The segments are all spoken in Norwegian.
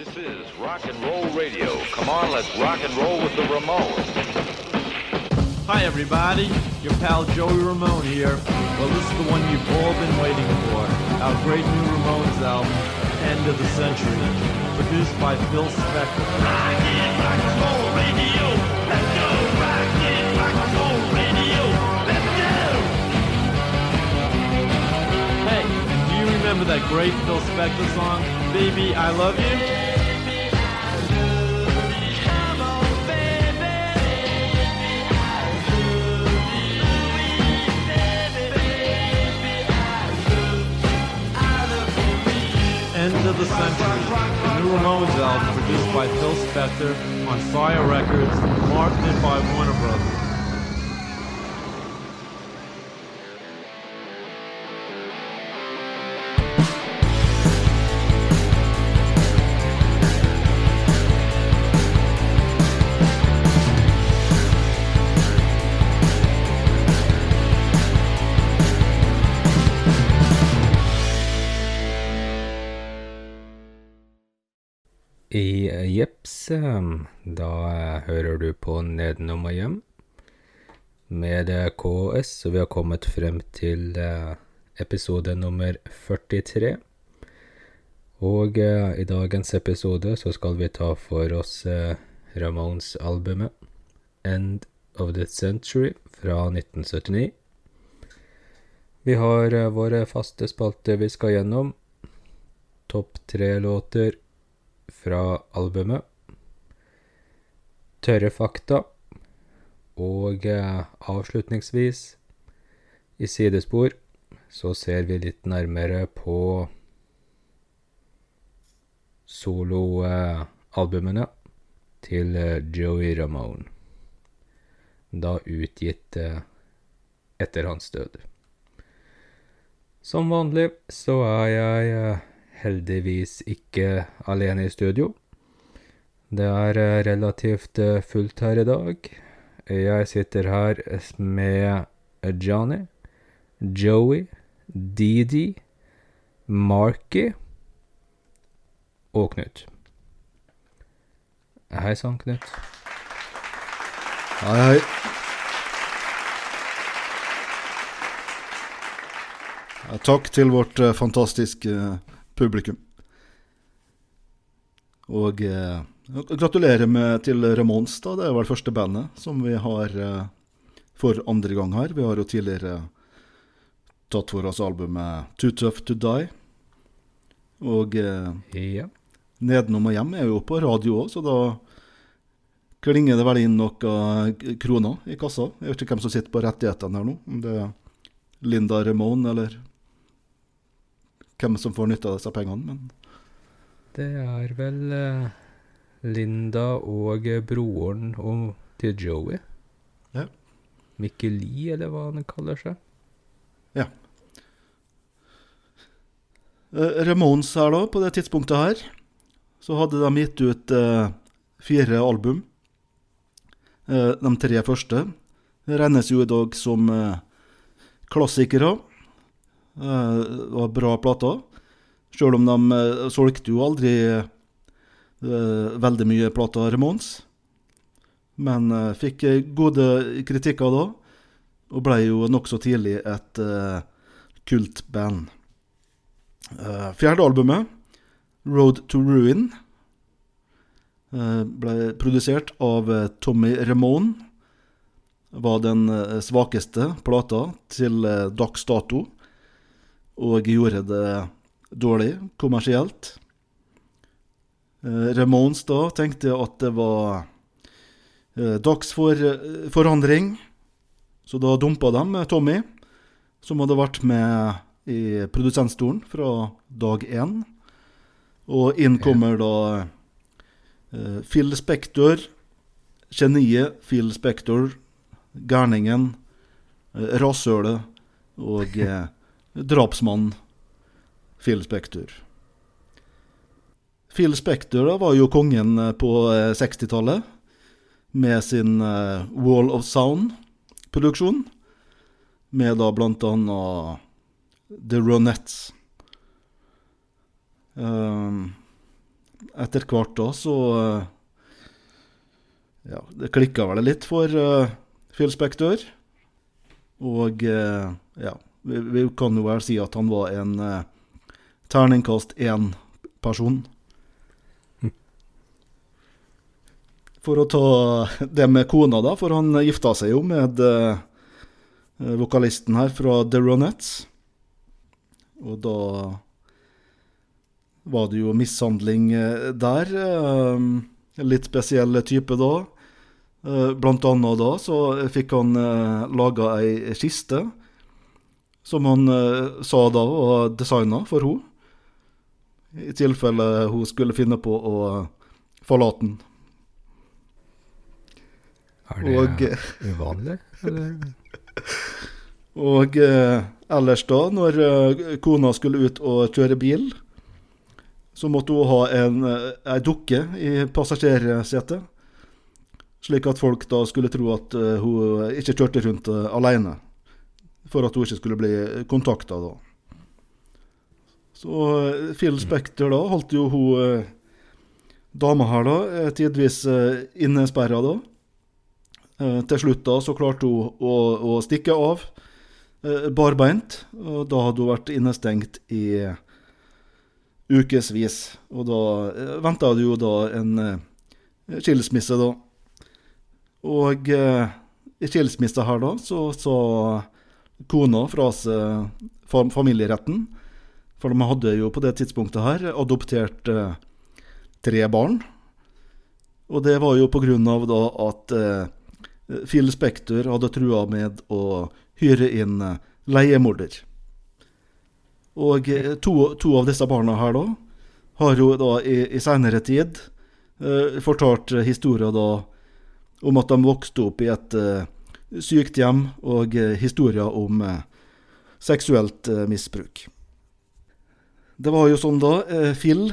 This is rock and roll radio. Come on, let's rock and roll with the Ramones. Hi, everybody. Your pal Joey Ramone here. Well, this is the one you've all been waiting for. Our great new Ramones album, End of the Century. Produced by Phil Spector. Rock and rock and roll radio. Let's go rock and rock and roll radio. Let's go. Hey, do you remember that great Phil Spector song, Baby, I Love You? End of the Century, the new Ramones album produced by Phil Spector on Fire Records, marketed by Warner Brothers. Da eh, hører du på Nedenom og hjem med eh, KS, og vi har kommet frem til eh, episode nummer 43. Og i dagens episode så skal vi ta for oss Ramones-albumet End of the Century fra 1979. Vi har våre faste spalter vi skal gjennom. Topp tre låter fra albumet. Tørre fakta. Og eh, avslutningsvis, i sidespor, så ser vi litt nærmere på soloalbumene til eh, Joey Ramone. Da utgitt eh, etter hans død. Som vanlig så er jeg eh, heldigvis ikke alene i studio. Det er eh, relativt eh, fullt her i dag. Jeg sitter her med Johnny, Joey, Didi, Marky og Knut. Hei sann, Knut. Hei, hei. Takk til vårt eh, fantastiske eh, publikum. Og eh, gratulerer med til Ramones, da. Det er vel første bandet som vi har eh, for andre gang her. Vi har jo tidligere tatt for oss albumet Too Tough To Die. Og eh, Ja. Nedenom og hjem er jo på radio òg, så da klinger det vel inn noen kroner i kassa. Jeg vet ikke hvem som sitter på rettighetene her nå. Om det er Linda Ramone, eller hvem som får nytte av disse pengene. Men Det er vel eh, Linda og eh, broren og, til Joey. Ja. Mikkel Lie, eller hva han kaller seg. Ja. Ramones her, da, på det tidspunktet her, så hadde de gitt ut eh, fire album. Eh, de tre første regnes jo i dag som eh, klassikere. Eh, det var bra plater. Sjøl om de eh, solgte jo aldri eh, veldig mye plata Ramones. Men eh, fikk eh, gode kritikker da, og ble jo nokså tidlig et eh, kultband. Eh, fjerde albumet, 'Road to Ruin', eh, ble produsert av eh, Tommy Ramone. Var den eh, svakeste plata til eh, dags dato, og gjorde det dårlig kommersielt. Eh, Ramones da tenkte at det var eh, dags for forandring, så da dumpa de Tommy, som hadde vært med i produsentstolen fra dag én. Og inn kommer da eh, Phil Spector, geniet Phil Spector, gærningen, rasshølet og drapsmannen Phil Spector. Phil Spector da var jo kongen eh, på eh, 60-tallet med sin eh, Wall of Sound-produksjon, med da blant annet The Ronettes. Etter hvert da så eh, Ja, det klikka vel litt for Phil Spector. Og eh, ja, vi, vi kan jo vel si at han var en eh, terningkast én-person. For å ta det med kona, da, for han gifta seg jo med eh, vokalisten her fra The Ronettes. Og da var det jo mishandling eh, der. eh, Litt spesiell type da. Eh, Blant annet da så fikk han eh, laga ei kiste, som han eh, sa da var designa for henne. I tilfelle hun skulle finne på å forlate den. Er det Og- uvanlig? Eller? Og eh, ellers da, når eh, kona skulle ut og kjøre bil, så måtte hun ha en, eh, ei dukke i passasjersetet. Slik at folk da skulle tro at eh, hun ikke kjørte rundt uh, alene. For at hun ikke skulle bli kontakta da. Så eh, Phil Spekter da holdt jo hun eh, dama her da eh, tidvis innesperra da. Eh, til slutt da så klarte hun å, å stikke av eh, barbeint, og da hadde hun vært innestengt i ukevis. Og da uh, venta det jo da en eh, skilsmisse, da. Og eh, i skilsmissa her, da, så sa kona fra seg familieretten. For de hadde jo på det tidspunktet her adoptert eh, tre barn. Og det var jo på grunn av da at eh, Phil Spektor hadde trua med å hyre inn eh, leiemorder. Og eh, to, to av disse barna her da, har jo da i, i senere tid eh, fortalt historier da om at de vokste opp i et eh, sykt hjem, og eh, historier om eh, seksuelt misbruk. Det var jo sånn da, Phil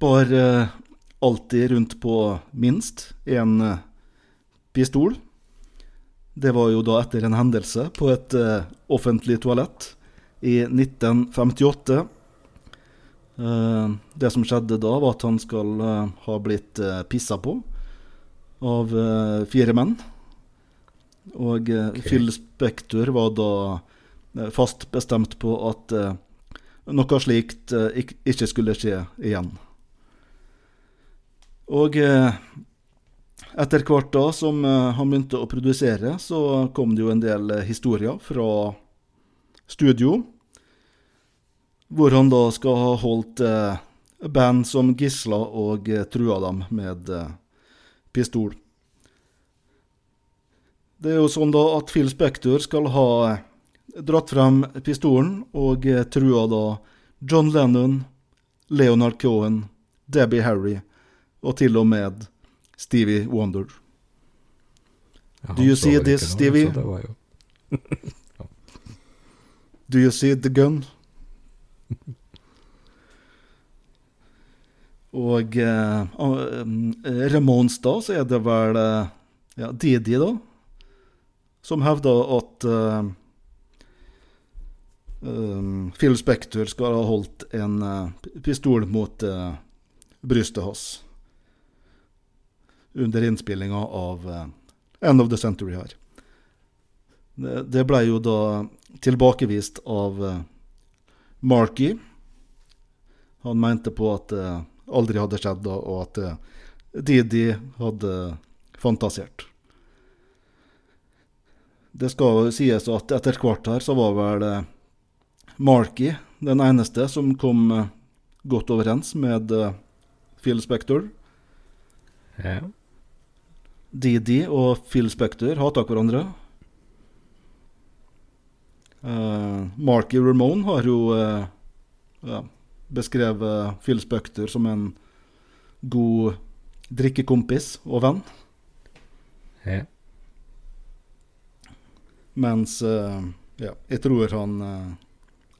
bar alltid rundt på minst eh, pistol. Det var jo da etter en hendelse på et uh, offentlig toalett i 1958. Uh, det som skjedde da, var at han skal uh, ha blitt eh, pissa på av eh, fire menn. Og eh, Ok. Phil Spektor var da eh, fast bestemt på at eh, noe slikt eh, ikke skulle skje igjen. Og eh, etter hvert da som eh, han begynte å produsere, så kom det jo en del eh, historier fra studio, hvor han da skal ha holdt eh, band som gisler og trua dem med pistol. Det er jo sånn da at Phil Spector skal ha dratt frem pistolen og trua da John Lennon, Leonard Cohen, Debbie Harry og til og med Stevie Wonder. Do you see this, Stevie? Do you see the gun? Og eh, eh, Ramones, da, så er det vel eh, ja, Didi, da, som hevder at eh, um, Phil Spector skal ha holdt en eh, pistol mot eh, brystet hans under innspillinga av eh, End of the Century her. Det, ble jo da tilbakevist av eh, Marky. Han mente på at det aldri hadde skjedd, og at eh, Didi hadde fantasert. Det skal sies at etter hvert her så var vel eh, Marky den eneste som kom eh, godt overens med eh, Phil Spector. Ja. Didi og Phil Spector hata hverandre. Uh, Marky Ramone har jo uh, ja, beskrevet Phil Spector som en god drikkekompis og venn. He. Mens uh, ja, jeg tror han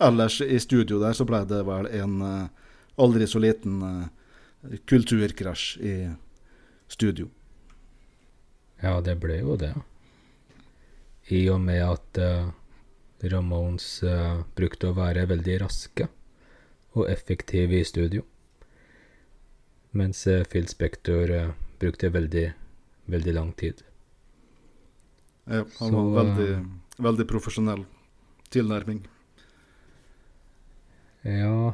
Ellers i studio der så ble det vel en aldri så liten kulturkrasj i studio. Ja, det ble jo det. I og med at uh, Ramones uh, brukte å være veldig raske og effektive i studio. Mens uh, Phil Spector eh, brukte veldig, veldig lang tid. Ja, han var veldig, veldig profesjonell tilnærming. Ja,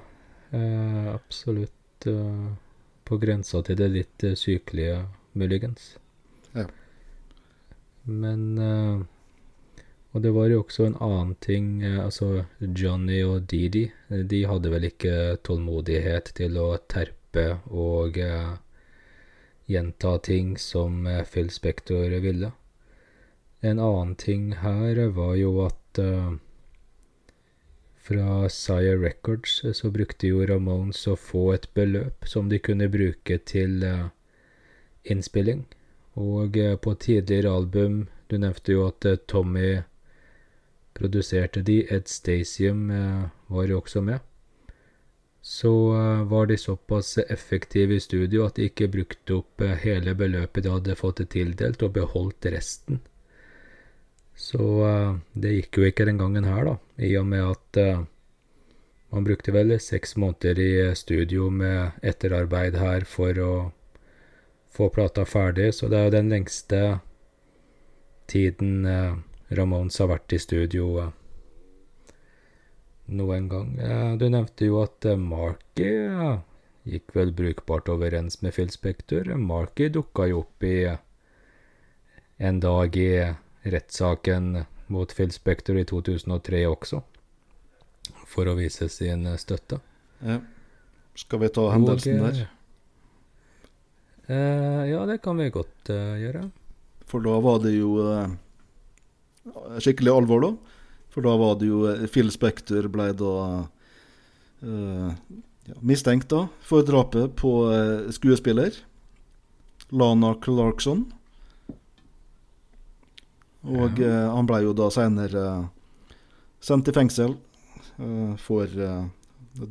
absolutt på grensa til det litt sykelige, muligens. Ja. Men eh, Og det var jo også en annen ting. Eh, altså, Johnny og Didi, eh, de hadde vel ikke tålmodighet til å terpe og gjenta ting som Phil Spector ville. En annen ting her var jo at fra Sire Records så brukte jo Ramones å få et beløp som de kunne bruke til innspilling. Og eh, på tidligere album Du nevnte jo at eh, Tommy produserte de. Ed Stasium eh, var jo også med. Så var de såpass effektive i studio at de ikke brukte opp hele beløpet de hadde fått tildelt, og beholdt resten. Så det gikk jo ikke den gangen her, da, i og med at man brukte vel seks måneder i studio med etterarbeid her for å få plata ferdig, så det er jo den lengste tiden eh, Ramones har vært i studio eh, noen gang. Eh, du nevnte jo at eh, Marky eh, gikk vel brukbart overens med Phil Spector. Marky dukka jo opp i eh, en dag i rettssaken mot Phil Spector i 2003 også, for å vise sin eh, støtte. Ja. Skal vi ta hendelsen der? Eh, ja, det kan vi godt eh, gjøre. For da var det jo eh, skikkelig alvor, da. For da var det jo Phil Spector ble da uh, ja, mistenkt da for drapet på uh, skuespiller Lana Clarkson. Og Ja. uh, han ble jo da senere sendt i fengsel for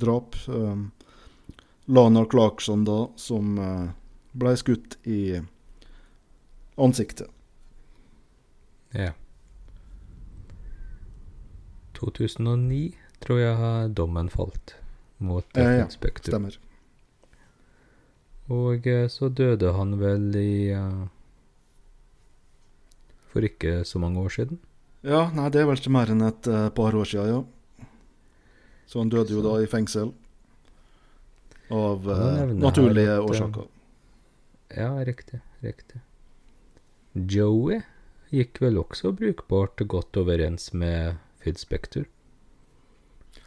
drap. Lana Clarkson, da, som ble skutt i ansiktet. Ja. 2009 tror jeg dommen falt mot eh, ja, Spektrum. Stemmer. Og eh, så døde han vel i eh, For ikke så mange år siden. Ja, nei, det er vel ikke mer enn et eh, par år siden, ja. Så han døde jo da i fengsel. Av naturlige årsaker. at, årsaker. Ja, riktig. Riktig. Joey gikk vel også brukbart godt overens med Phil Spector.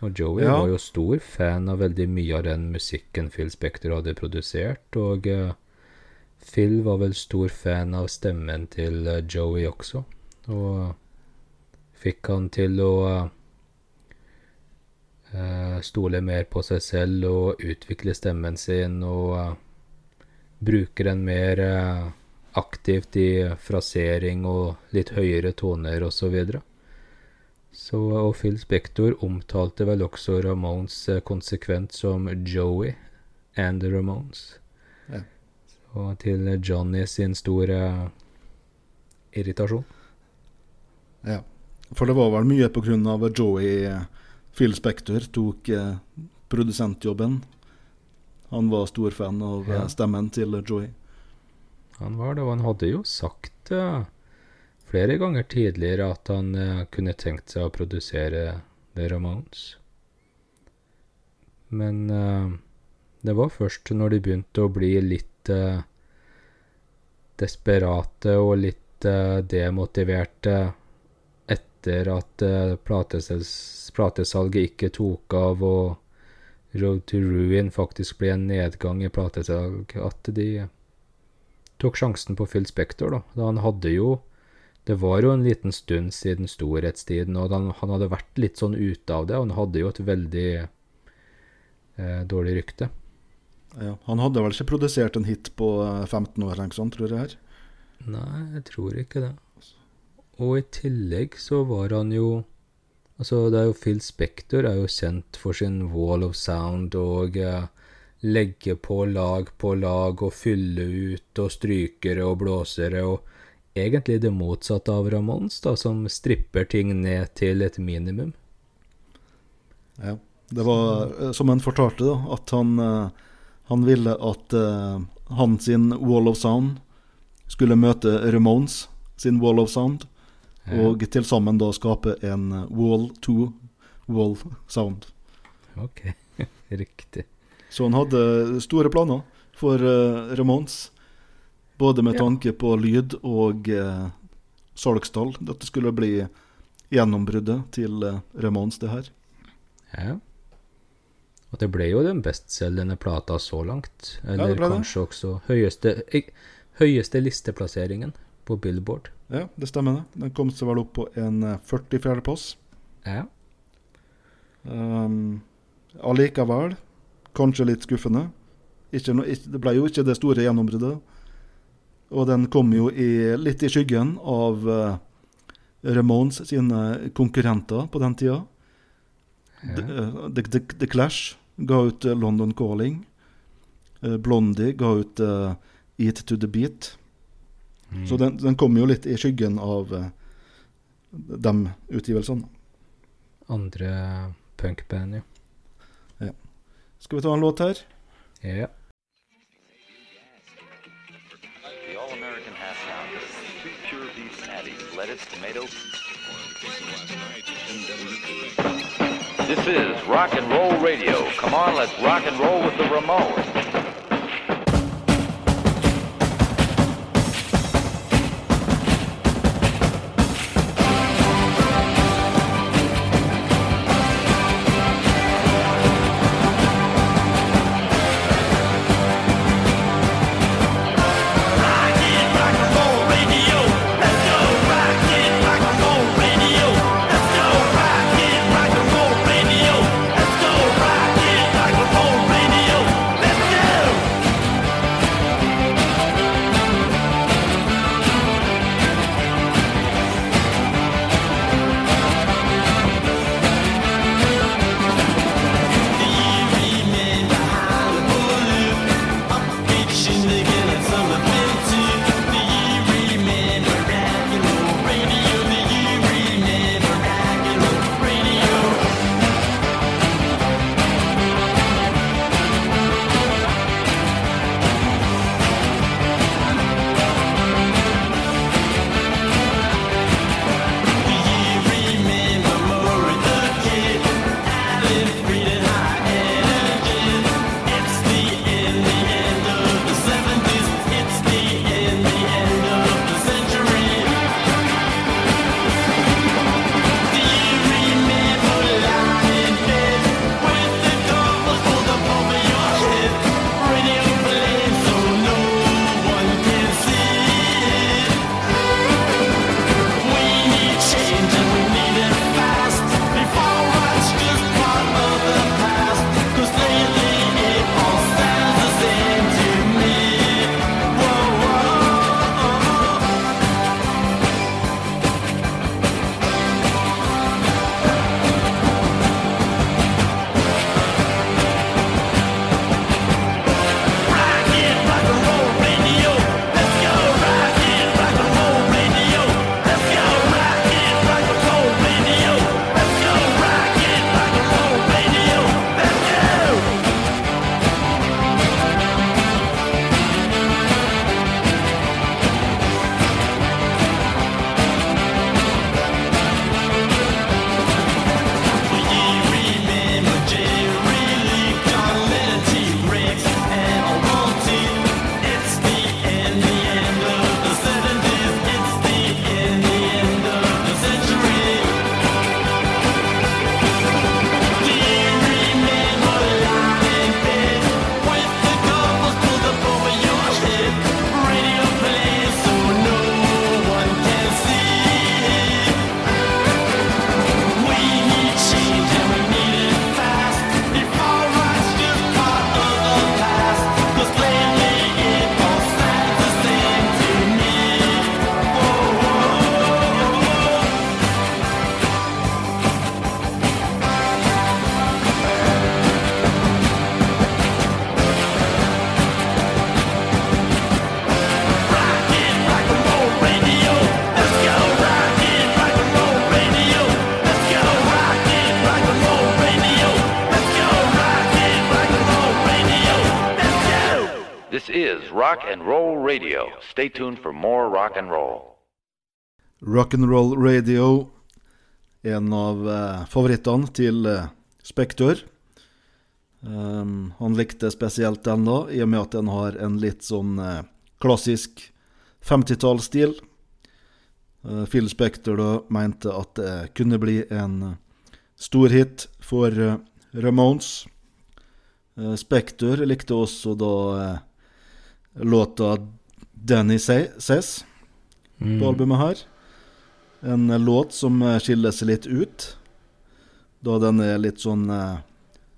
Og Joey Ja. var jo stor fan av veldig mye av den musikken Phil Spector hadde produsert, og uh, Phil var vel stor fan av stemmen til uh, Joey også, og fikk han til å eh, stole mer på seg selv og utvikle stemmen sin og eh, bruke den mer eh, aktivt i frasering og litt høyere toner osv. Så, videre. så og Phil Spector omtalte vel også Ramones eh, konsekvent som Joey and the Ramones. Ja. Og til Johnny sin store irritasjon. Ja. For det var vel mye av Joey eh, Phil Spector tok eh, produsentjobben. Han var stor fan av eh, Ja. stemmen til Joey. Han var det, og han hadde jo sagt eh, flere ganger tidligere at han eh, kunne tenkt seg å produsere The Ramones. Men uh, det var først når de begynte å bli litt desperate og litt demotiverte etter at platesalget ikke tok av og Road to Ruin faktisk ble en nedgang i platesalg, at de tok sjansen på Phil Spector, da. da. Han hadde jo Det var jo en liten stund siden storhetstiden, og han, han hadde vært litt sånn ute av det. og Han hadde jo et veldig eh, dårlig rykte. Ja. Han hadde vel ikke produsert en hit på eh, 15 år, eller noe sånt, tror jeg. her. Nei, jeg tror ikke det. Og i tillegg så var han jo Altså, det er jo Phil Spector er jo kjent for sin wall of sound og eh, legge på lag på lag og fylle ut og strykere og blåsere og egentlig det motsatte av Ramones, da, som stripper ting ned til et minimum. Ja. Det var, eh, som han fortalte, da, at han eh, Han ville at uh, han sin Wall of Sound skulle møte Ramones sin Wall of Sound. Og til sammen da skape en eh, Wall to Wall Sound. Ok, riktig. Så han hadde store planer for uh, Ramones, både med Ja. tanke på lyd og uh, salgstall. Dette skulle bli gjennombruddet til uh, Ramones, det her. Ja. Og det ble jo den bestselgende plata så langt. Eller ja, kanskje også høyeste, høyeste listeplasseringen på Billboard. Ja, det stemmer det. Den kom seg vel opp på en eh, 44.-plass. Ja. Um, allikevel, kanskje litt skuffende. No, ikke, det ble jo ikke det store gjennombruddet. Og den kom jo i, litt i skyggen av uh, Ramones sine konkurrenter på den tida. The, uh, The, The, The Clash ga ut uh, London Calling. Eh, Blondie ga ut eh, Eat to the Beat. Mm. Så den, den kommer jo litt i skyggen av uh, de utgivelsene. Andre punkband, ja. Skal vi ta en låt her? Ja. Lettuce, tomato. This is Rock and Roll Radio. Come on, let's rock and roll with the Ramones. Is Rock and Roll Radio. Stay tuned for more rock and roll. Rock'n'roll radio. En av eh, favorittene til eh, Spektør. Um, han likte spesielt den, da, i og med at den har en litt sånn eh, klassisk 50-tallsstil. Uh, Phil Spektor da mente at det kunne bli en uh, stor hit for uh, Ramones. Uh, Spektor likte også da låta 'Danny Says' mm. på albumet her. En eh, låt som eh, skiller seg litt ut, da den er litt sånn eh,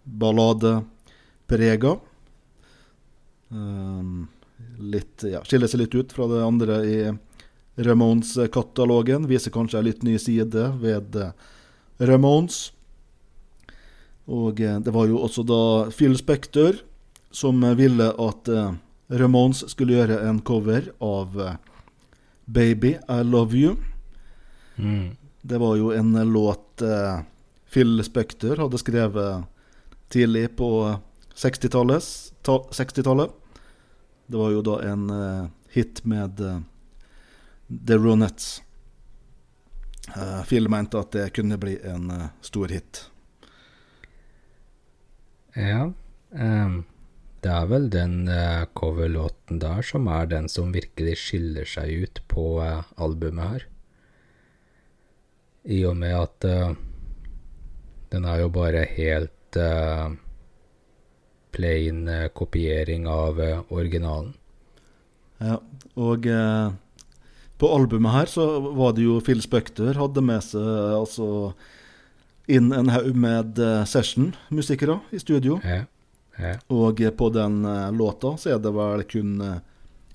balladeprega. Um, litt, ja, skiller seg litt ut fra det andre i Ramones-katalogen. Viser kanskje en litt ny side ved eh, Ramones. Og det var jo også da Phil Spector som ville at eh, Ramones skulle gjøre en cover av eh, Baby I Love You. Mm. Det var jo en låt eh, Phil Spector hadde skrevet tidlig på 60-tallet. 60-tallet. Det var jo da en eh, hit med eh, The Ronettes. Eh, Phil mente at det kunne bli en eh, stor hit. Ja. ehm, det er vel den uh, coverlåten der som er den som virkelig skiller seg ut på uh, albumet her. I og med at uh, den er jo bare helt plain kopiering av originalen. Ja, og på albumet her så var det jo Phil Spector hadde med seg altså inn en haug med session-musikere i studio. Ja, ja. Og på den eh, låta så er det vel kun eh,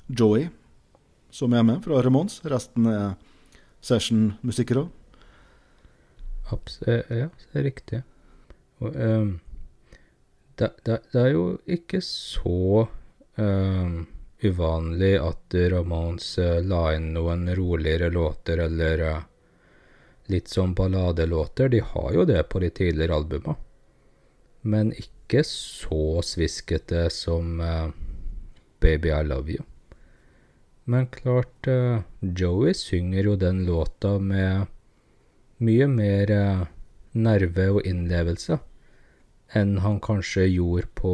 Joey som er med fra Ramones. Resten er session-musikere. Abs eh, ja, det er riktig. Og, um, det, det, det er jo ikke så um, uvanlig at Ramones uh, la inn noen roligere låter eller uh, litt sånn balladelåter. De har jo det på de tidligere albuma. Men ikke så sviskete som uh, Baby I Love You. Men klart, uh, Joey synger jo den låta med mye mer uh, nerve og innlevelse enn han kanskje gjorde på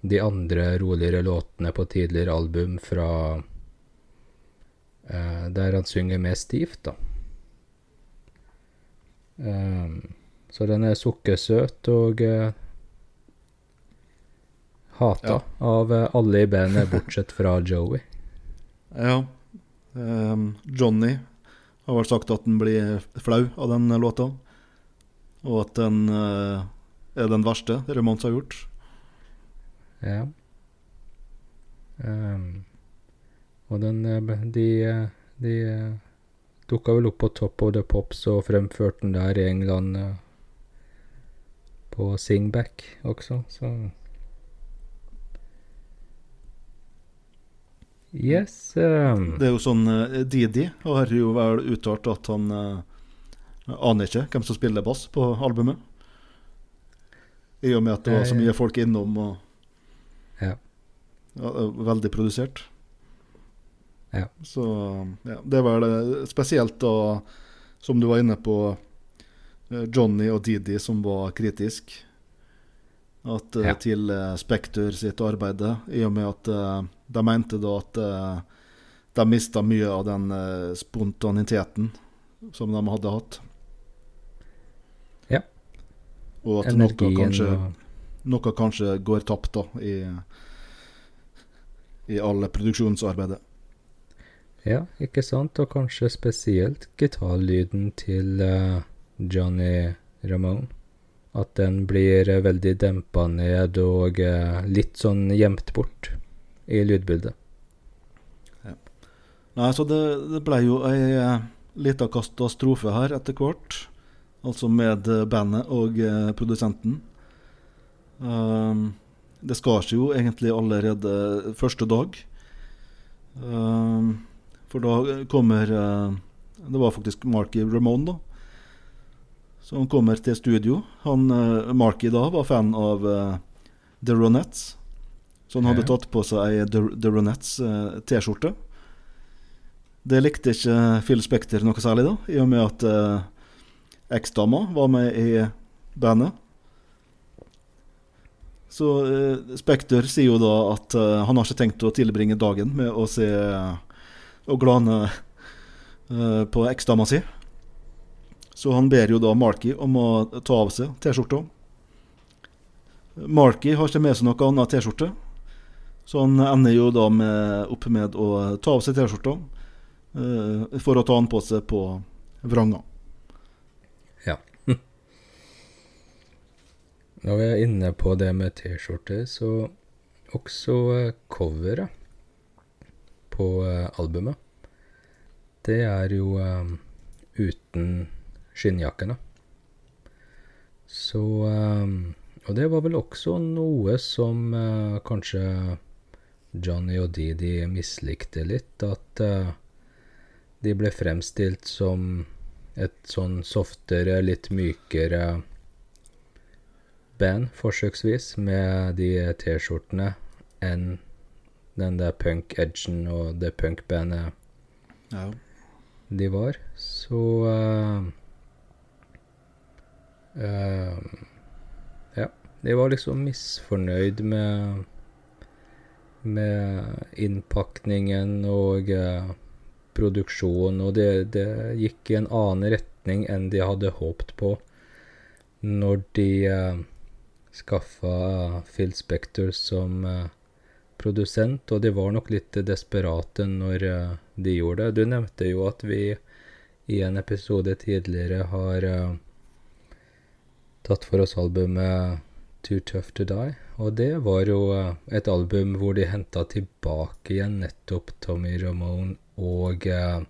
de andre roligere låtene på tidligere album fra Der han synger mer stivt, da. Um, så den er sukkersøt og eh, hata Ja. av eh, alle i bandet, bortsett fra Joey. Ja. Um, Johnny har vel sagt at han blir flau av den låta. Og at den uh, er den verste Ramones har gjort. Ja. Um, og den eh, De, de dukka vel opp på Top of the Pops og fremførte den der i England uh, på Singback også, så Yes. ehm, Det er jo sånn eh, Didi har jo vel uttalt at han eh, aner ikke hvem som spiller bass på albumet. I og med at det var så Eh, mye folk innom og Ja. ja, veldig produsert. Ja. Så ja, det vel eh, spesielt da, som du var inne på, Johnny og Didi som var kritisk. At, eh, Ja. Til eh, Spektor sitt arbeid, i og med at eh, de mente da at de mista mye av den spontaniteten som de hadde hatt. Ja. Og at noe kanskje, noe kanskje går tapt da i, i alle produksjonsarbeidet. Ja, ikke sant? Og kanskje spesielt gitarlyden til uh, Johnny Ramone. At den blir veldig dempa ned og eh, litt sånn gjemt bort i lydbildet. Nei, så det, det ble jo ei eh, lita katastrofe her etter hvert. Altså med eh, bandet og produsenten. Um, det skar seg jo egentlig allerede første dag. Um, for da kommer Det var faktisk Marky Ramone, da. Som kommer til studio. Han, eh, Marky da var fan av eh, The Ronettes. Så han hadde tatt på seg ei The, The Ronettes eh. Det likte ikke Phil Spekter noe særlig, da, i og med at eh, eksdama var med i bandet. Så eh, Spekter sier jo da at eh, han har ikke tenkt å tilbringe dagen med å se og glane på eksdama si. Så han ber jo da Marky om å ta av seg T-skjorta. Marky har ikke med seg noe annet T-skjorte, så han ender jo da med, opp med å ta av seg T-skjorta uh, for å ta den på seg på vranga. Ja. Når vi er inne på det med T-skjorte, så også eh, coveret på eh, albumet. Det er jo um, uten skinnjakkene. Så eh, Og det var vel også noe som eh, kanskje Johnny og Didi mislikte litt, at eh, de ble fremstilt som et sånn softere, litt mykere band, forsøksvis, med de T-skjortene enn den der punk-edgen og det punk-bandet Ja. de var. Så eh, Ja. De var liksom misfornøyd med med innpakningen og eh, produksjon, og det, det gikk i en annen retning enn de hadde håpet på når de eh, skaffa Phil Spector som eh, produsent, og de var nok litt desperate når eh, de gjorde det. Du nevnte jo at vi i en episode tidligere har eh, tatt for oss albumet Too Tough To Die, og det var jo eh, et album hvor de henta tilbake igjen nettopp Tommy Ramone og eh,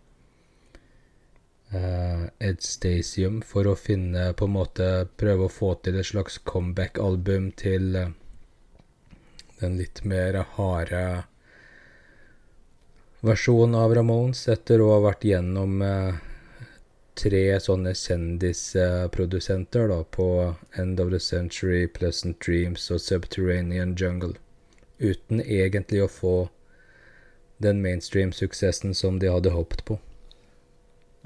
eh, Ed Stasium for å finne på en måte Prøve å få til et slags comeback-album til eh, den litt mer harde versjonen av Ramones etter å ha vært gjennom eh, tre sånne kjendisprodusenter da, på End of the Century, Pleasant Dreams og Subterranean Jungle, uten egentlig å få den mainstream-suksessen som de hadde håpet på.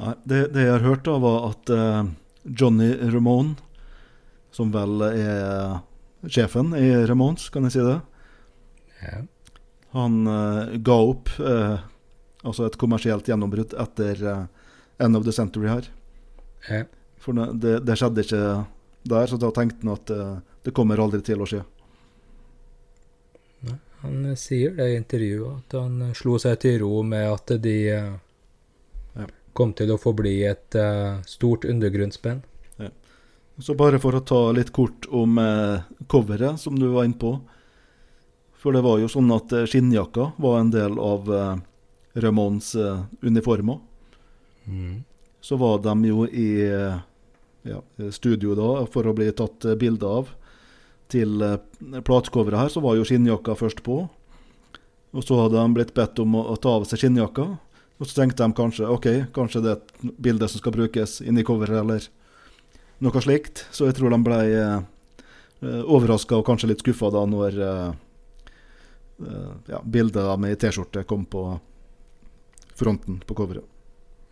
Nei, det, det jeg har hørt, da, var at uh, Johnny Ramone, som vel er sjefen i Ramones, kan jeg si det, Ja. han uh, ga opp uh, altså et kommersielt gjennombrudd etter eh, End of the Century her. Ja. For det, det, skjedde ikke der, så da tenkte han at det, det kommer aldri til å skje. Han eh, sier det i intervjuet, at han eh, slo seg til ro med at de eh, Ja. kom til å forbli et uh, stort undergrunnsband. Så bare for å ta litt kort om eh, coveret, som du var inne på. For det var jo sånn at eh, skinnjakka var en del av eh, Ramones eh, uniformer. Så var de jo i eh, ja, studio da for å bli tatt eh, bilde av. Til eh, platecoveret her så var jo skinnjakka først på. Og så hadde de blitt bedt om å, å ta av seg skinnjakka. Og så tenkte de kanskje ok, kanskje det er et bilde som skal brukes inni coveret, eller noe slikt. Så jeg tror de ble eh, overraska og kanskje litt skuffa da når eh, ja, bildet av meg i T-skjorte kom på fronten på coveret.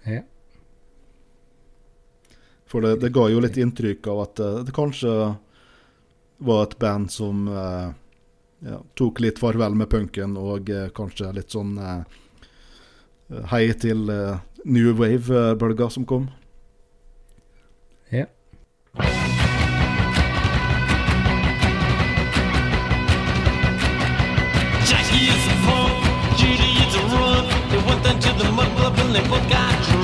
Ja. For det, det ga jo litt inntrykk av at eh, det kanskje var et band som eh, ja, tok litt farvel med punken, og eh, kanskje litt sånn eh, hei til eh, new wave-bølga som kom. ja. lonely for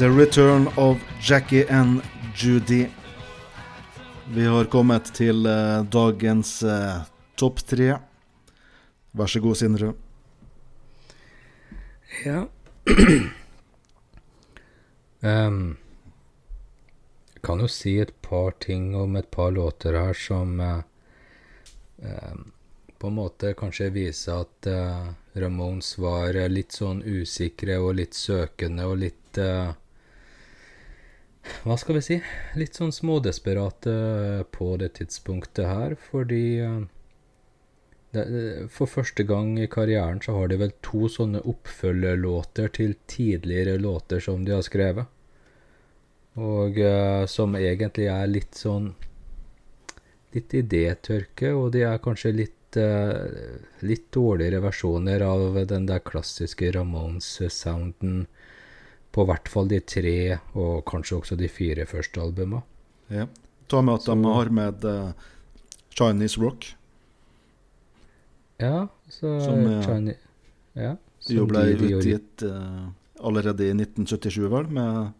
The Return of Jackie and Judy. Vi har kommet til uh, dagens uh, topp tre. Vær så god, Sindre. Ja. um, jeg kan jo si et par ting om et par låter her som uh, um, på en måte kanskje viser at uh, Ramones var litt sånn usikre og litt søkende og litt eh, Hva skal vi si? Litt sånn smådesperate på det tidspunktet her, fordi eh, for første gang i karrieren så har de vel to sånne oppfølgerlåter til tidligere låter som de har skrevet. Og eh, som egentlig er litt sånn Litt idétørke, og de er kanskje litt eh, litt dårligere versjoner av den der klassiske Ramones-sounden på hvert fall de tre, og kanskje også de fire første albuma. Ja. Ta med at de har med uh, Chinese Rock. Ja, så Som, uh, Chine- ja, De jo ble de- de utgitt uh, allerede i 1977, vel, med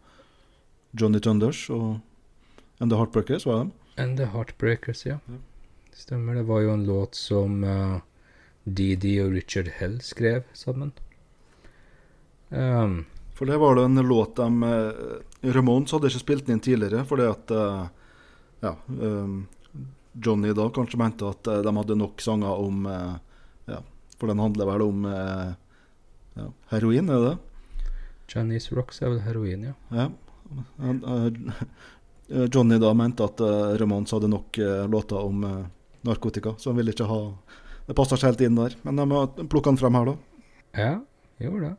Johnny Thunders og And The Heartbreakers, var de? And The Heartbreakers, ja. Ja. Stemmer. Det var jo en låt som uh, Didi og Richard Hell skrev sammen. Um, For det var det en låt de eh, Ramones hadde ikke spilt den inn tidligere, fordi at eh, ja, eh, Johnny da kanskje mente at de hadde nok sanger om ja, For den handler vel om ja, heroin, er det det? Chinese Rocks er vel heroin, ja. Ja. Johnny da mente at Ramones hadde nok låter om narkotika, så han ville ikke ha Det passa ikke helt inn der. Men de plukka den frem her, da. Ja, gjorde det.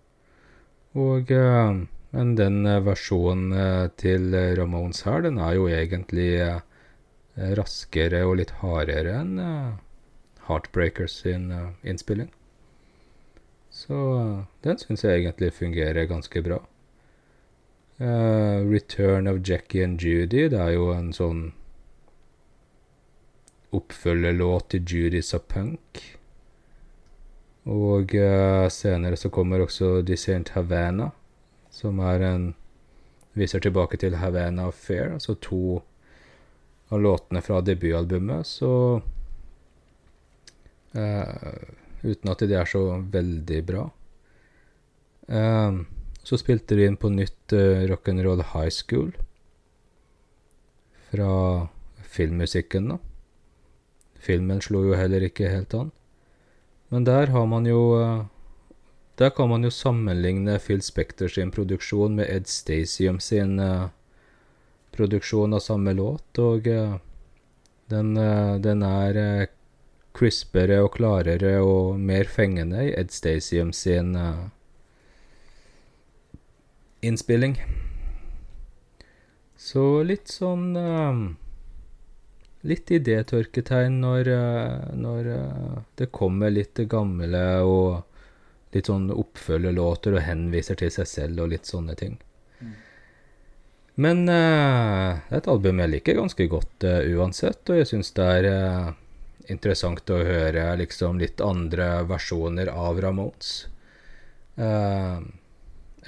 Og eh, Men den eh, versjonen eh, til Ramones her, den er jo egentlig raskere og litt hardere enn Heartbreakers sin innspilling. Så den syns jeg egentlig fungerer ganske bra. Uh, Return of Jackie and Judy, det er jo en sånn oppfølgerlåt til Judy's a Punk. Og uh, senere så kommer også Descent Havana, som er en Viser tilbake til Havana Fair, altså to av låtene fra debutalbumet, så uh, Uten at de er så veldig bra. Uh, så spilte de inn på nytt uh, Rock'n'Roll High School fra filmmusikken, da. Filmen slo jo heller ikke helt an. Men der har man jo eh, Der kan man jo sammenligne Phil Spector sin produksjon med Ed Stasium sin eh, produksjon av samme låt, og eh, den, den er crispere og klarere og mer fengende i Ed Stasium sin innspilling. Så litt sånn Litt idétørketegn når, eh, når eh, det kommer litt gamle og litt sånn oppfølgerlåter og henviser til seg selv og litt sånne ting. Men uh, det er et album jeg liker ganske godt uh, uansett, og jeg syns det er uh, interessant å høre liksom litt andre versjoner av Ramones.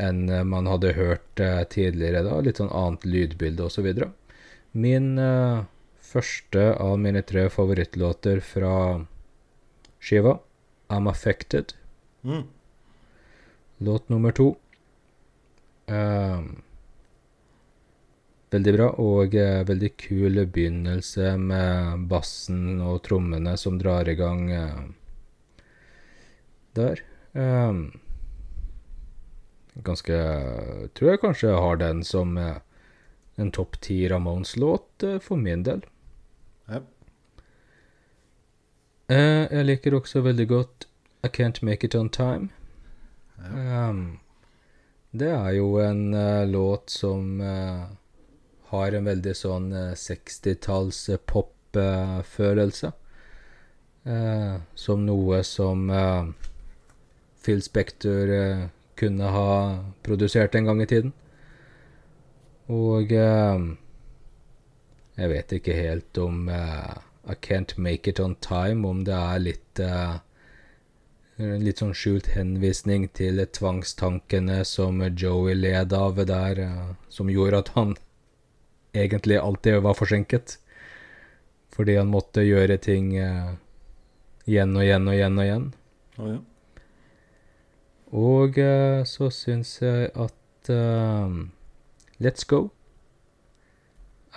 enn man hadde hørt tidligere da, litt sånn annet lydbilde osv. Min eh, første av mine tre favorittlåter fra skiva, I'm Affected. Mm. Låt nummer to. Um, veldig bra, og uh, veldig kul begynnelse med bassen og trommene som drar i gang uh, der. Um, ganske Tror jeg kanskje har den som uh, en topp ti Ramones-låt for min del. Ja. Eh, jeg liker også veldig godt I Can't Make It On Time. Ehm, det er jo en uh, låt som uh, har en veldig sånn eh, 60-talls eh, pop-følelse. Som noe som Phil Spector kunne ha produsert en gang i tiden. Og jeg vet ikke helt om eh, I Can't Make It On Time, om det er litt uh, en litt sånn skjult henvisning til tvangstankene som Joey led av der, eh, som gjorde at han egentlig alltid var forsinket. Fordi han måtte gjøre ting eh, igjen og igjen og igjen og igjen. Oh, ja. Og så syns jeg at Let's Go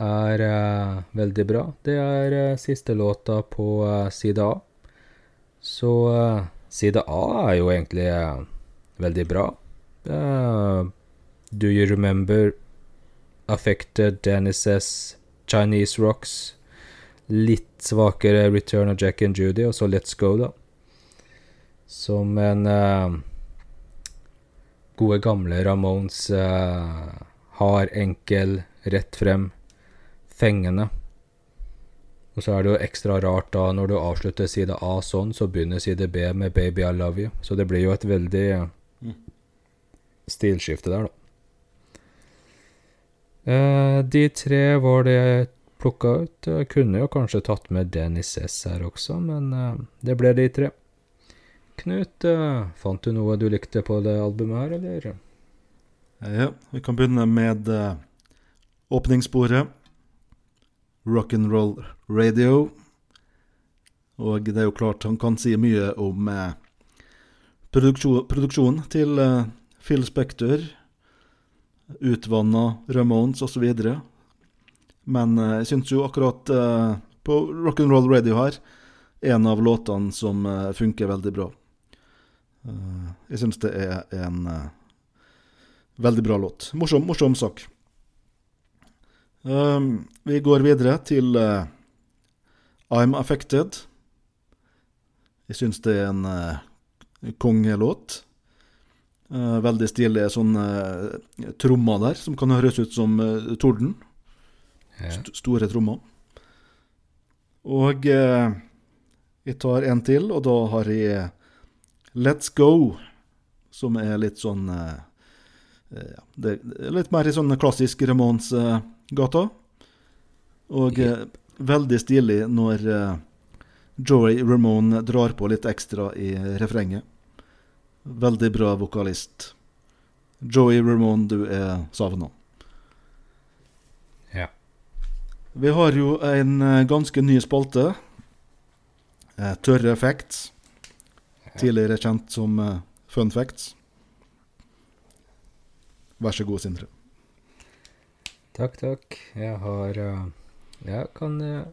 er eh, veldig bra. Det er eh, siste låta på eh, side A. Så eh, side A er jo egentlig eh, veldig bra. Eh, Do You Remember Affected Dennis' Chinese Rocks. Litt svakere Return of Jack and Judy, og så Let's Go, da. Som en gode gamle Ramones har enkel, rett frem, fengende. Og så er det jo ekstra rart da, når du avslutter side A sånn, så begynner side B med 'Baby I Love You'. Så det blir jo et veldig eh, stilskifte der, da. Eh, de tre var det jeg plukka ut. Jeg kunne jo kanskje tatt med Dennis S her også, men eh, det ble de tre. Knut, eh, fant du noe du likte på det albumet her, eller? Ja, vi kan begynne med eh, åpningssporet. Rock'n'roll radio. Og det er jo klart han kan si mye om eh, produksjon, produksjonen til eh, Phil Spector, utvanna Ramones osv. Men eh, jeg syns jo akkurat eh, på Rock'n'roll radio her, en av låtene som eh, funker veldig bra. Eh, jeg syns det er en eh, Veldig bra låt. Morsom, morsom sak. Um, vi går videre til uh, I'm Affected. Jeg syns det er en uh, kongelåt. Uh, veldig stilige sånne uh, trommer der, som kan høres ut som uh, torden. Ja. St store trommer. Og uh, jeg tar en til, og da har jeg Let's Go, som er litt sånn uh, Eh, ja, det er litt mer i sånn klassisk Ramones-gata. Og eh, veldig stilig når eh, Joey Ramone drar på litt ekstra i refrenget. Veldig bra vokalist. Joey Ramone, du er savna. Ja. Vi har jo en eh, ganske ny spalte. Eh, Tørre facts. Tidligere kjent som Fun facts. Vær så god, Sindre. Takk, takk. Jeg har eh, Jeg kan eh,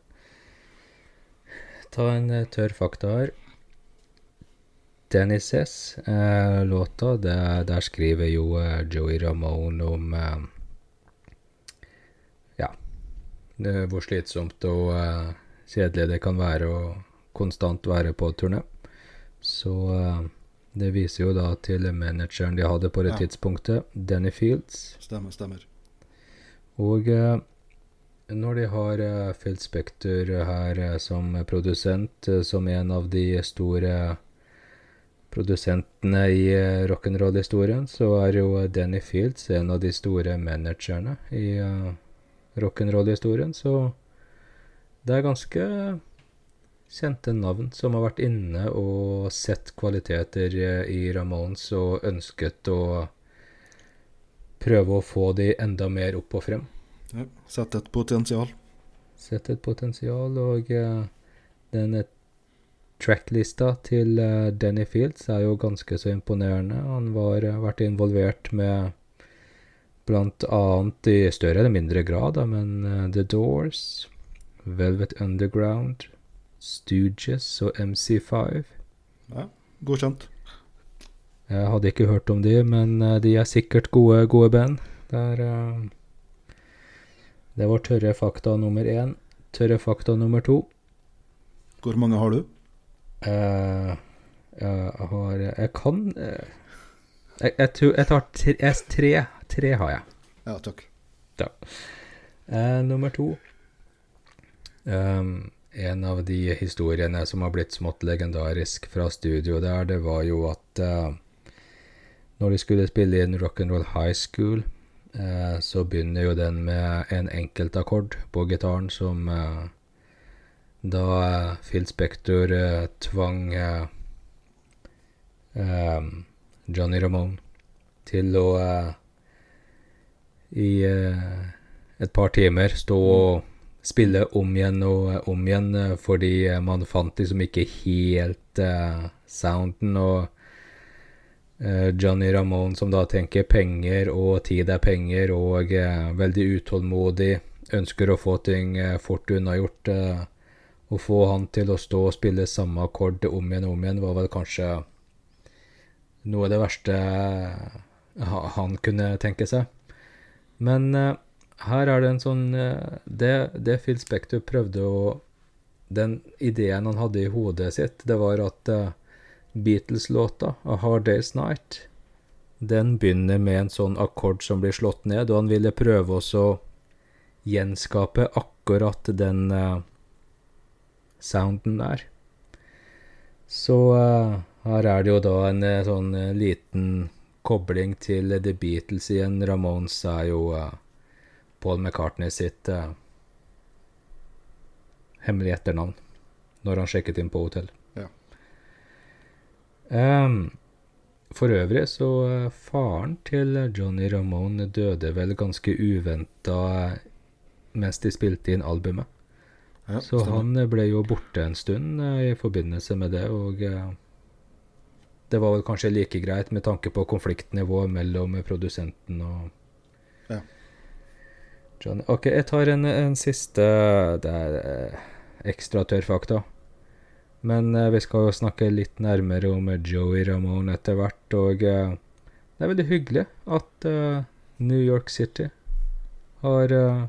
ta en eh, tørr fakta her. Dennis S. Eh, låta, det, der skriver jo eh, Joey Ramone om eh, Ja, det, hvor slitsomt og kjedelig det kan være å konstant være på turné. Så det viser jo da til manageren de hadde på det Ja. tidspunktet, Denny Fields. Stemmer, stemmer. Og eh, når de har eh, Phil Spector her eh, som produsent, som en av de store produsentene i rock'n'roll-historien, så er jo Danny Fields en av de store managerne i rock'n'roll-historien. Så det er ganske kjente navn som har vært inne og sett kvaliteter i Ramones og ønsket å prøve å få de enda mer opp og frem. Ja, Sett et potensial. Sett et potensial, og uh, denne tracklista til uh, Denny Fields er jo ganske så imponerende. Han har eh, vært involvert med annet i større eller mindre grad, da, men uh, The Doors, Velvet Underground, Stooges og MC5. Ja, Godkjent. Jeg hadde ikke hørt om de, men eh, de er sikkert gode, gode band. Det er eh, Det var tørre fakta nummer én. Tørre fakta nummer to. Hvor mange har du? Eh, jeg har Jeg kan jeg, jeg, tror, jeg tar tre, jeg, tre. Tre har jeg. Ja, takk. Eh, nummer to. En av de historiene som har blitt smått legendarisk fra studio der, det var jo at når de skulle spille inn Rock'n'Roll High School, eh, så begynner jo den med en enkeltakkord på gitaren som eh, da eh, Phil Spector eh, tvang eh, ehm, Johnny Ramone til å eh, i eh, et par timer stå og spille om igjen og eh, om igjen, eh, fordi eh, man fant liksom ikke helt eh, sounden. Og eh, Johnny Ramone, som da tenker penger og tid er penger, og eh, veldig utålmodig, ønsker å få ting eh, fort unnagjort. Eh, å få han til å stå og spille samme akkord om igjen og om igjen, var vel kanskje noe av det verste eh, han kunne tenke seg. Men eh, her er det en sånn eh, det, det Phil Spector prøvde å Den ideen han hadde i hodet sitt, det var at eh, Beatles-låta, A Hard Day's Night, den begynner med en sånn akkord som blir slått ned, og han ville prøve å gjenskape akkurat den uh, sounden der. Så uh, her er det jo da en uh, sånn liten kobling til The Beatles igjen. Ramones er jo Paul McCartney sitt hemmelige etternavn når han sjekket inn på hotell. Ehm, for øvrig så eh, faren til Johnny Ramone døde vel ganske uventa mens de spilte inn albumet. Ja, Så stemmer. han eh, ble jo borte en stund eh, i forbindelse med det, og det var vel kanskje like greit med tanke på konfliktnivået mellom produsenten og Ja. Johnny. Ok, jeg tar en, en siste Det er ekstra tørr fakta. Men eh, vi skal jo snakke litt nærmere om Joey Ramone etter hvert, og eh, det er veldig hyggelig at eh, New York City har eh,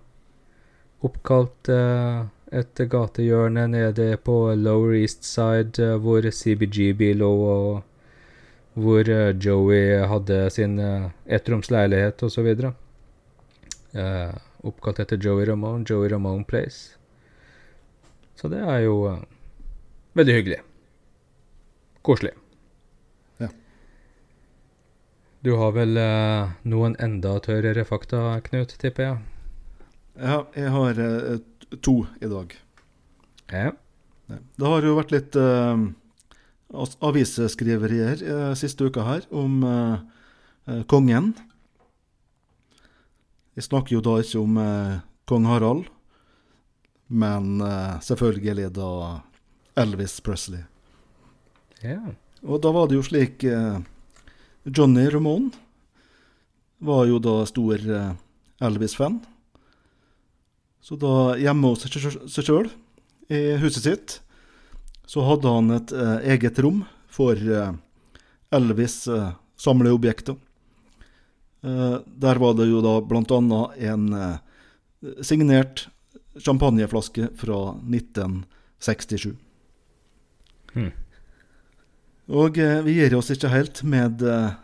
oppkalt eh, et gatehjørne nede på Lower East Side eh, hvor CBGB lå, og hvor eh, Joey hadde sin ettromsleilighet osv. Oppkalt etter Joey Ramone, Joey Ramone Place. Så det er jo eh, veldig hyggelig. Koselig. Ja. Du har vel eh, noen enda tørrere fakta, Knut, tipper jeg? Ja, jeg har eh, to i dag. Ja. Det har jo vært litt eh, avisskriverier eh, siste uka her om eh, eh, kongen. Jeg snakker jo da ikke om eh, kong Harald, men eh, selvfølgelig da Elvis Presley. ja. Og da var det jo slik eh, Johnny Ramone var jo da stor eh, Elvis-fan. Så da hjemme hos seg sjø- sjøl, i huset sitt, så hadde han et eh, eget rom for eh, Elvis eh, samleobjekter. Eh, der var det jo da annet en signert champagneflaske fra 1967. Hmm. Og eh, vi gir oss ikke helt med eh,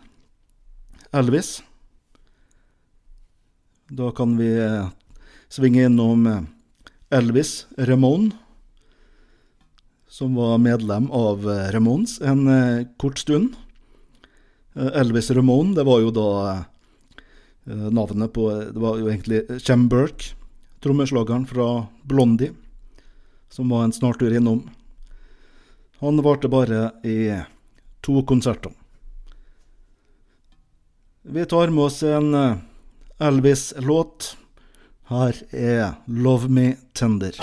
Elvis. Da kan vi eh, svinge innom eh, Elvis Ramón, som var medlem av eh, Ramones en eh, kort stund. Elvis Ramón, det var jo da navnet på Det var jo egentlig Chem trommeslageren fra Blondie, som var en snartur innom. Han varte bare i to konserter. Vi tar med oss en eh, Elvis-låt. Her er 'Love Me Tender'.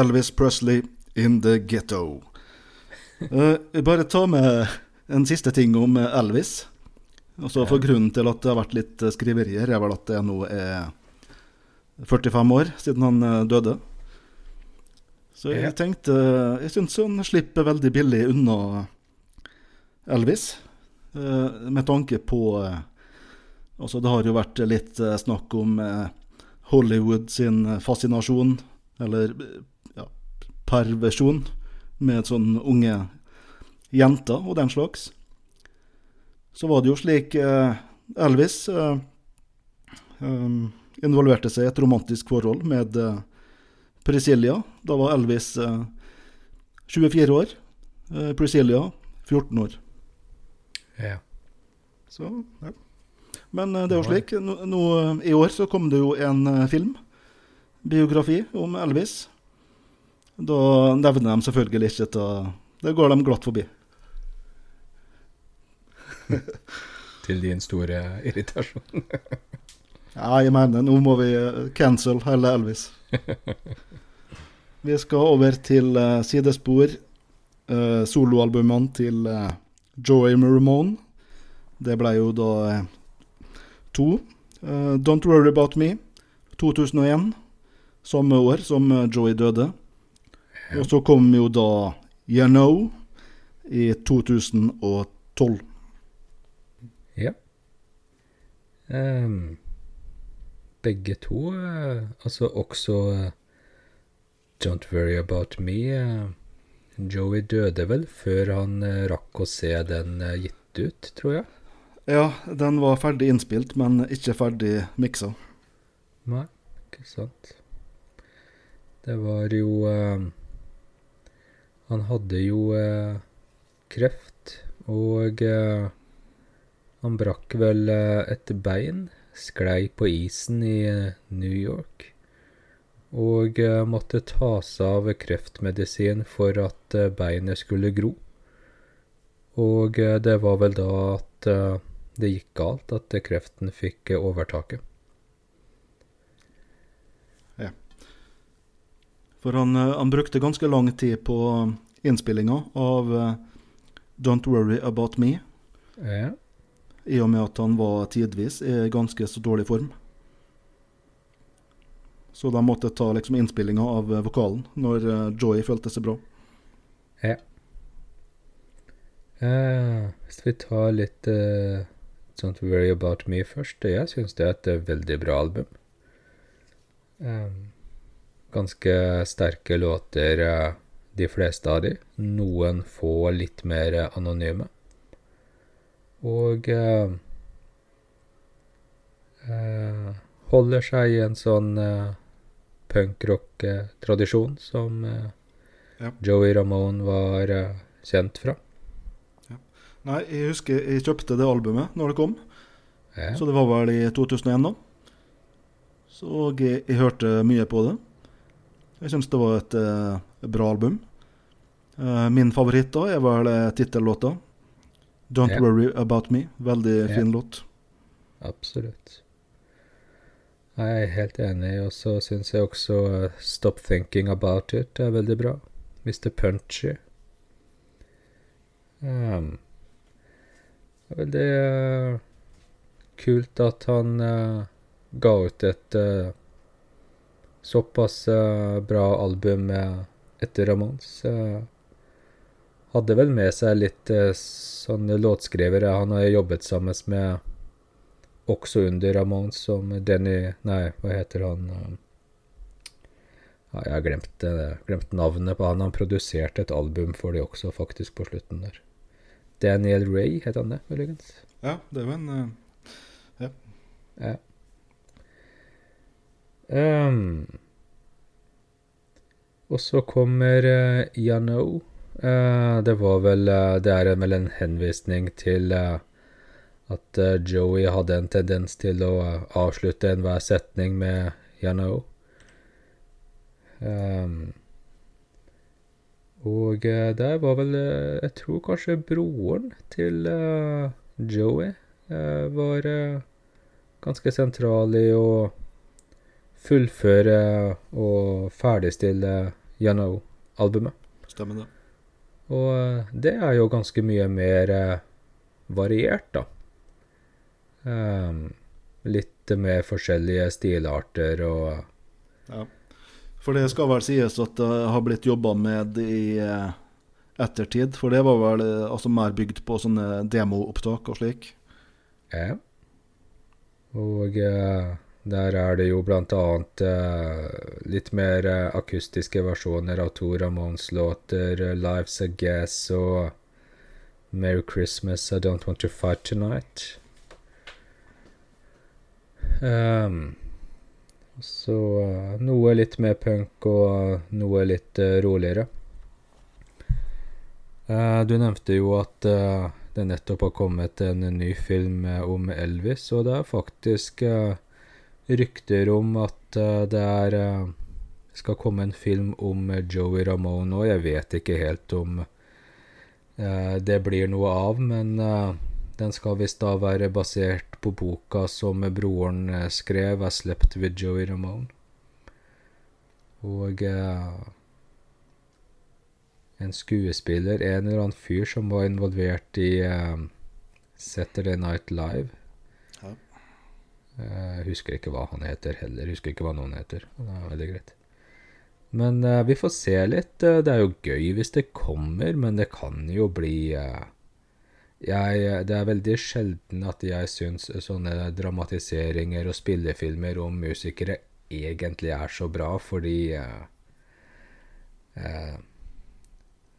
Elvis Presley in the ghetto. Uh, bare ta med en siste ting om Elvis. Altså for Grunnen til at det har vært litt skriverier, er vel at det nå er 45 år siden han eh, døde. Så jeg tenkte Jeg syns han slipper veldig billig unna Elvis, eh, med tanke på Altså, det har jo vært litt snakk om Hollywood sin fascinasjon, eller perversjon, med sånn unge jenter og den slags. Så var det jo slik eh, Elvis eh, um, involverte seg i et romantisk forhold med eh, Priscilla. Da var Elvis eh, 24 år. Eh, Priscilla 14 år. Ja. Så, ja. Men eh, det er jo slik. Nå, nå, eh, I år så kom det jo en eh, film, biografi, om Elvis. Da nevner de selvfølgelig ikke det. Det går de glatt forbi. Til din store irritasjon. Ja, jeg mener, nå må vi eh, cancel hele Elvis. Vi skal over til uh, sidespor. Uh, Soloalbumene til uh, Joey Ramone. Det ble jo da uh, to. Uh, Don't Worry About Me, 2001. Samme år som eh, Joey døde. Og så kom jo da You Know i 2012. Ja. Um, begge to, uh, altså også uh, Don't Worry About Me. Uh, Joey døde vel før han rakk å se den gitt ut, tror jeg. Ja, den var ferdig innspilt, men ikke ferdig miksa. Nei, ikke sant. Det var jo Han hadde jo eh, kreft, og eh, han brakk vel eh, et bein. Sklei på isen i eh, New York. Og eh, måtte ta seg av kreftmedisin for at eh, beinet skulle gro. Og det var vel da at det gikk galt, at kreften fikk overtaket. For han, eh, han brukte ganske lang tid på innspillinga av eh, Don't Worry About Me, Ja. i og med at han var tidvis i ganske så dårlig form. Så de måtte ta liksom innspillinga av eh, vokalen når Joy følte seg bra. Ja. Eh, hvis vi tar litt uh, Don't Worry About Me først. Jeg syns det er et eh, veldig bra album. Eh, ganske sterke låter, eh, de fleste av de. Noen få litt mer eh, anonyme. Og eh, eh, holder seg i en sånn eh, punkrock-tradisjon som eh, Ja. Joey Ramone var kjent fra. Nei, jeg husker jeg kjøpte det albumet når det kom, Ja. så det var vel i 2001 da. Så jeg, jeg hørte mye på det. Jeg syns det var et eh, bra album. Eh, min favoritt da er vel uh, tittellåta. Don't Ja. Worry About Me. Veldig Ja. fin låt. Absolutt. Jeg er helt enig, og så syns jeg også eh, Stop Thinking About It er veldig bra. Mr. Punchy. Um, veldig uh, kult at han uh, ga ut et eh, såpass uh, bra album eh, etter Ramones. Uh, hadde vel med seg litt uh, sånne låtskrivere han har jobbet sammen med også under Ramones, som Denny Nei, hva heter han? Ja, jeg har glemt, glemt navnet på han. Han produserte et album for de også, faktisk, på slutten der. Daniel Ray, het han det, muligens? Ja, det var en Ja. Ja. Ehm, og så kommer uh, Yano. Know. Eh, det var vel uh, Det er vel en henvisning til uh, at eh, Joey hadde en tendens til å eh, avslutte enhver setning med Yano. Know. Ehm, og eh, der var vel eh, Jeg tror kanskje broren til eh, Joey eh, var eh, ganske sentral i å fullføre og ferdigstille You Know-albumet. Stemmer det. Og eh, det er jo ganske mye mer eh, variert, da. Um, litt med forskjellige stilarter og Ja. For det skal vel sies at det har blitt jobba med i ettertid. For det var vel altså mer bygd på sånne demoopptak og slik. Ja. Og eh, der er det jo annet eh, litt mer eh, akustiske versjoner av to Ramones-låter, eh, 'Life's a Guess' og 'Merry Christmas, I Don't Want to Fight Tonight'. Um, så eh, noe litt mer punk og noe litt uh, roligere. Uh, du nevnte jo at uh, det nettopp har kommet en ny film om Elvis, og det er faktisk eh, rykter om at eh, det er eh, skal komme en film om eh, Joey Ramone, og jeg vet ikke helt om det blir noe av, men den skal visst da være basert på boka som broren skrev, 'I Slept With Joey Ramone'. Og en skuespiller, en eller annen fyr som var involvert i Saturday Night Live. Ja. Eh, Jeg husker ikke hva han heter heller. Jeg husker ikke hva noen heter. Det er veldig greit. Men uh, vi får se litt. Eh, Det er jo gøy hvis det kommer, men det kan jo bli uh, jeg, Det er veldig sjelden at jeg syns sånne dramatiseringer og spillefilmer om musikere egentlig er så bra, fordi uh,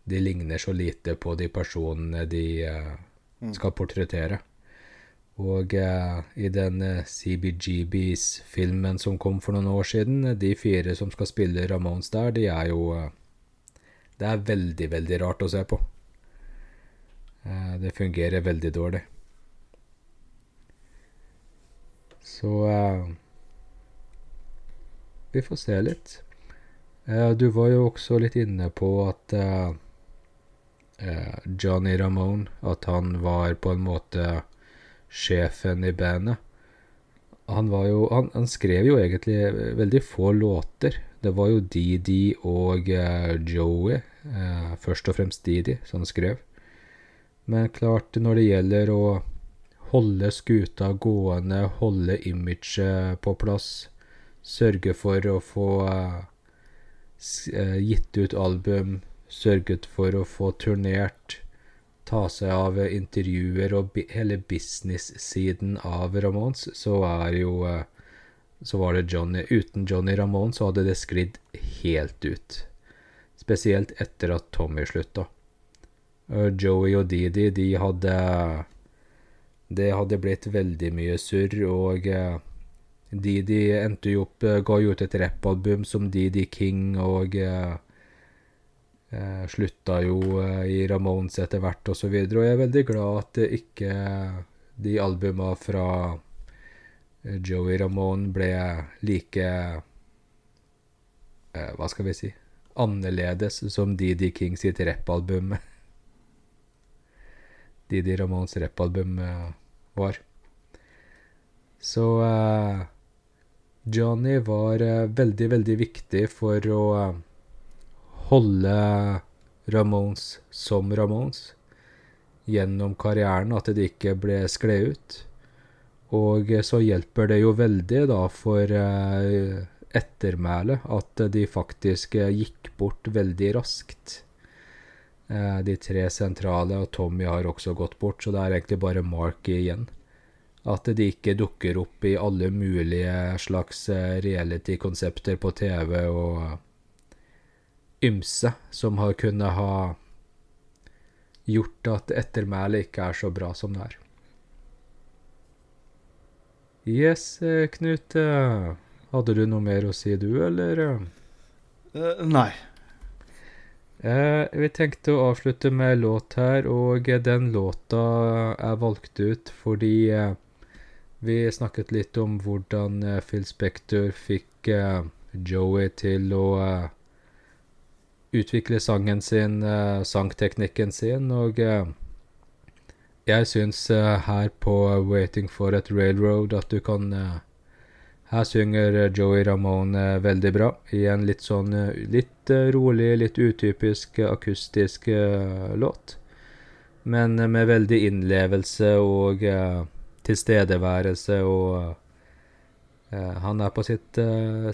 de ligner så lite på de personene de eh, skal portrettere. Og eh, i den eh, CBGBs-filmen som kom for noen år siden, eh, de fire som skal spille Ramones der, de er jo eh, Det er veldig, veldig rart å se på. Eh, det fungerer veldig dårlig. Så eh, Vi får se litt. Du var jo også litt inne på at Johnny Ramone, at han var på en måte sjefen i bandet. Han jo Han, han skrev jo egentlig veldig få låter. Det var jo Didi og uh, Joey, uh, først og fremst Didi, som han skrev. Men klart, når det gjelder å holde skuta gående, holde imaget på plass, sørge for å få uh, eh, gitt ut album, sørget for å få turnert, ta seg av intervjuer og hele business-siden av Ramones, så er jo eh, Så var det Johnny Uten Johnny Ramone så hadde det sklidd helt ut. Spesielt etter at Tommy slutta. Joey og Didi, de hadde Det hadde blitt veldig mye surr, og eh, Didi endte jo opp eh, Ga jo ut et rappalbum som Didi King, og eh, slutta jo eh, i Ramones etter hvert, og så. Og jeg er veldig glad at ikke de albuma fra eh, Joey Ramone ble like eh, Hva skal vi si annerledes som Didi King sitt rappalbum Didi Ramones rappalbum eh, var. Så eh, Johnny var eh, veldig, veldig viktig for å holde Ramones som Ramones gjennom karrieren, at det ikke ble skled ut. Og så hjelper det jo veldig da for eh, ettermælet at de faktisk eh, gikk bort veldig raskt. Eh, de tre sentrale, og Tommy har også gått bort, så det er egentlig bare Mark igjen. At de ikke dukker opp i alle mulige slags reality-konsepter på TV og ymse, som har kunnet ha gjort at ettermælet ikke er så bra som det er. Yes, eh, Knut. eh, Hadde du noe mer å si, du, eller? Eh, nei. Uh, vi tenkte å avslutte med låt her, og den låta er valgt ut fordi uh, vi snakket litt om hvordan Phil Spector fikk Joey til å utvikle sangen sin, uh, sangteknikken sin, og uh, jeg syns uh, her på Waiting for et Railroad at du kan Her synger Joey Ramone veldig bra i en litt sånn litt rolig, litt utypisk akustisk låt. Men med veldig innlevelse og tilstedeværelse og Han er på sitt,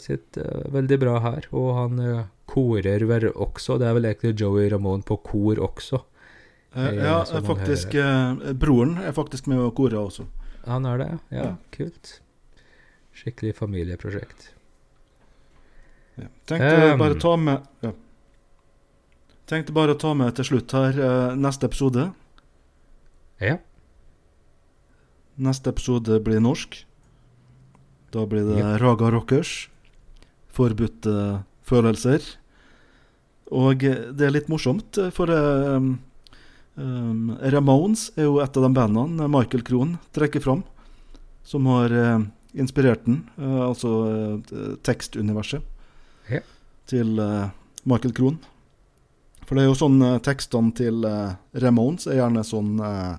sitt veldig bra her, og han korer vel også. Det er vel egentlig Joey Ramone på kor også. Eh, Jeg- ja, som man faktisk eh, Broren er faktisk med og korer også. Han er det? Ja, Ja. kult. Skikkelig familieprosjekt. Ja. Tenkte Um. bare ta med ja. Tenkte bare å ta med til slutt her eh, neste episode. Ja. Neste episode blir norsk. Da blir det ja. Raga Rockers. Forbudte følelser. Og eh, det er litt morsomt, eh, for um, um, Ramones er jo et av de bandene Michael Krohn trekker fram, som har uh, inspirert den, uh, altså uh, tekstuniverset, Ja. til eh, Michael Krohn. For det er jo sånn eh, tekstene til eh, Ramones er gjerne sånn uh,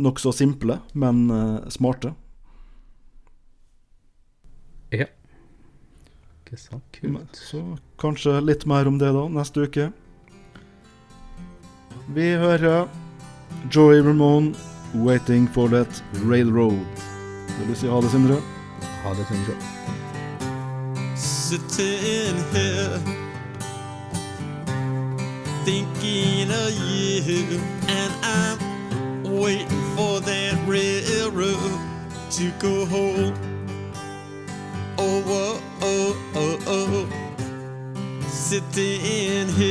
nokså simple, men eh, smarte. Ja. Ikke sant? Kult. Så kanskje litt mer om det da neste uke. Vi hører Joey Ramone 'Waiting for That Railroad'. Vil du si ha det, Sindre? Ha det, Sindre. sitting here thinking of you and I'm waiting for that railroad to go home oh sitting here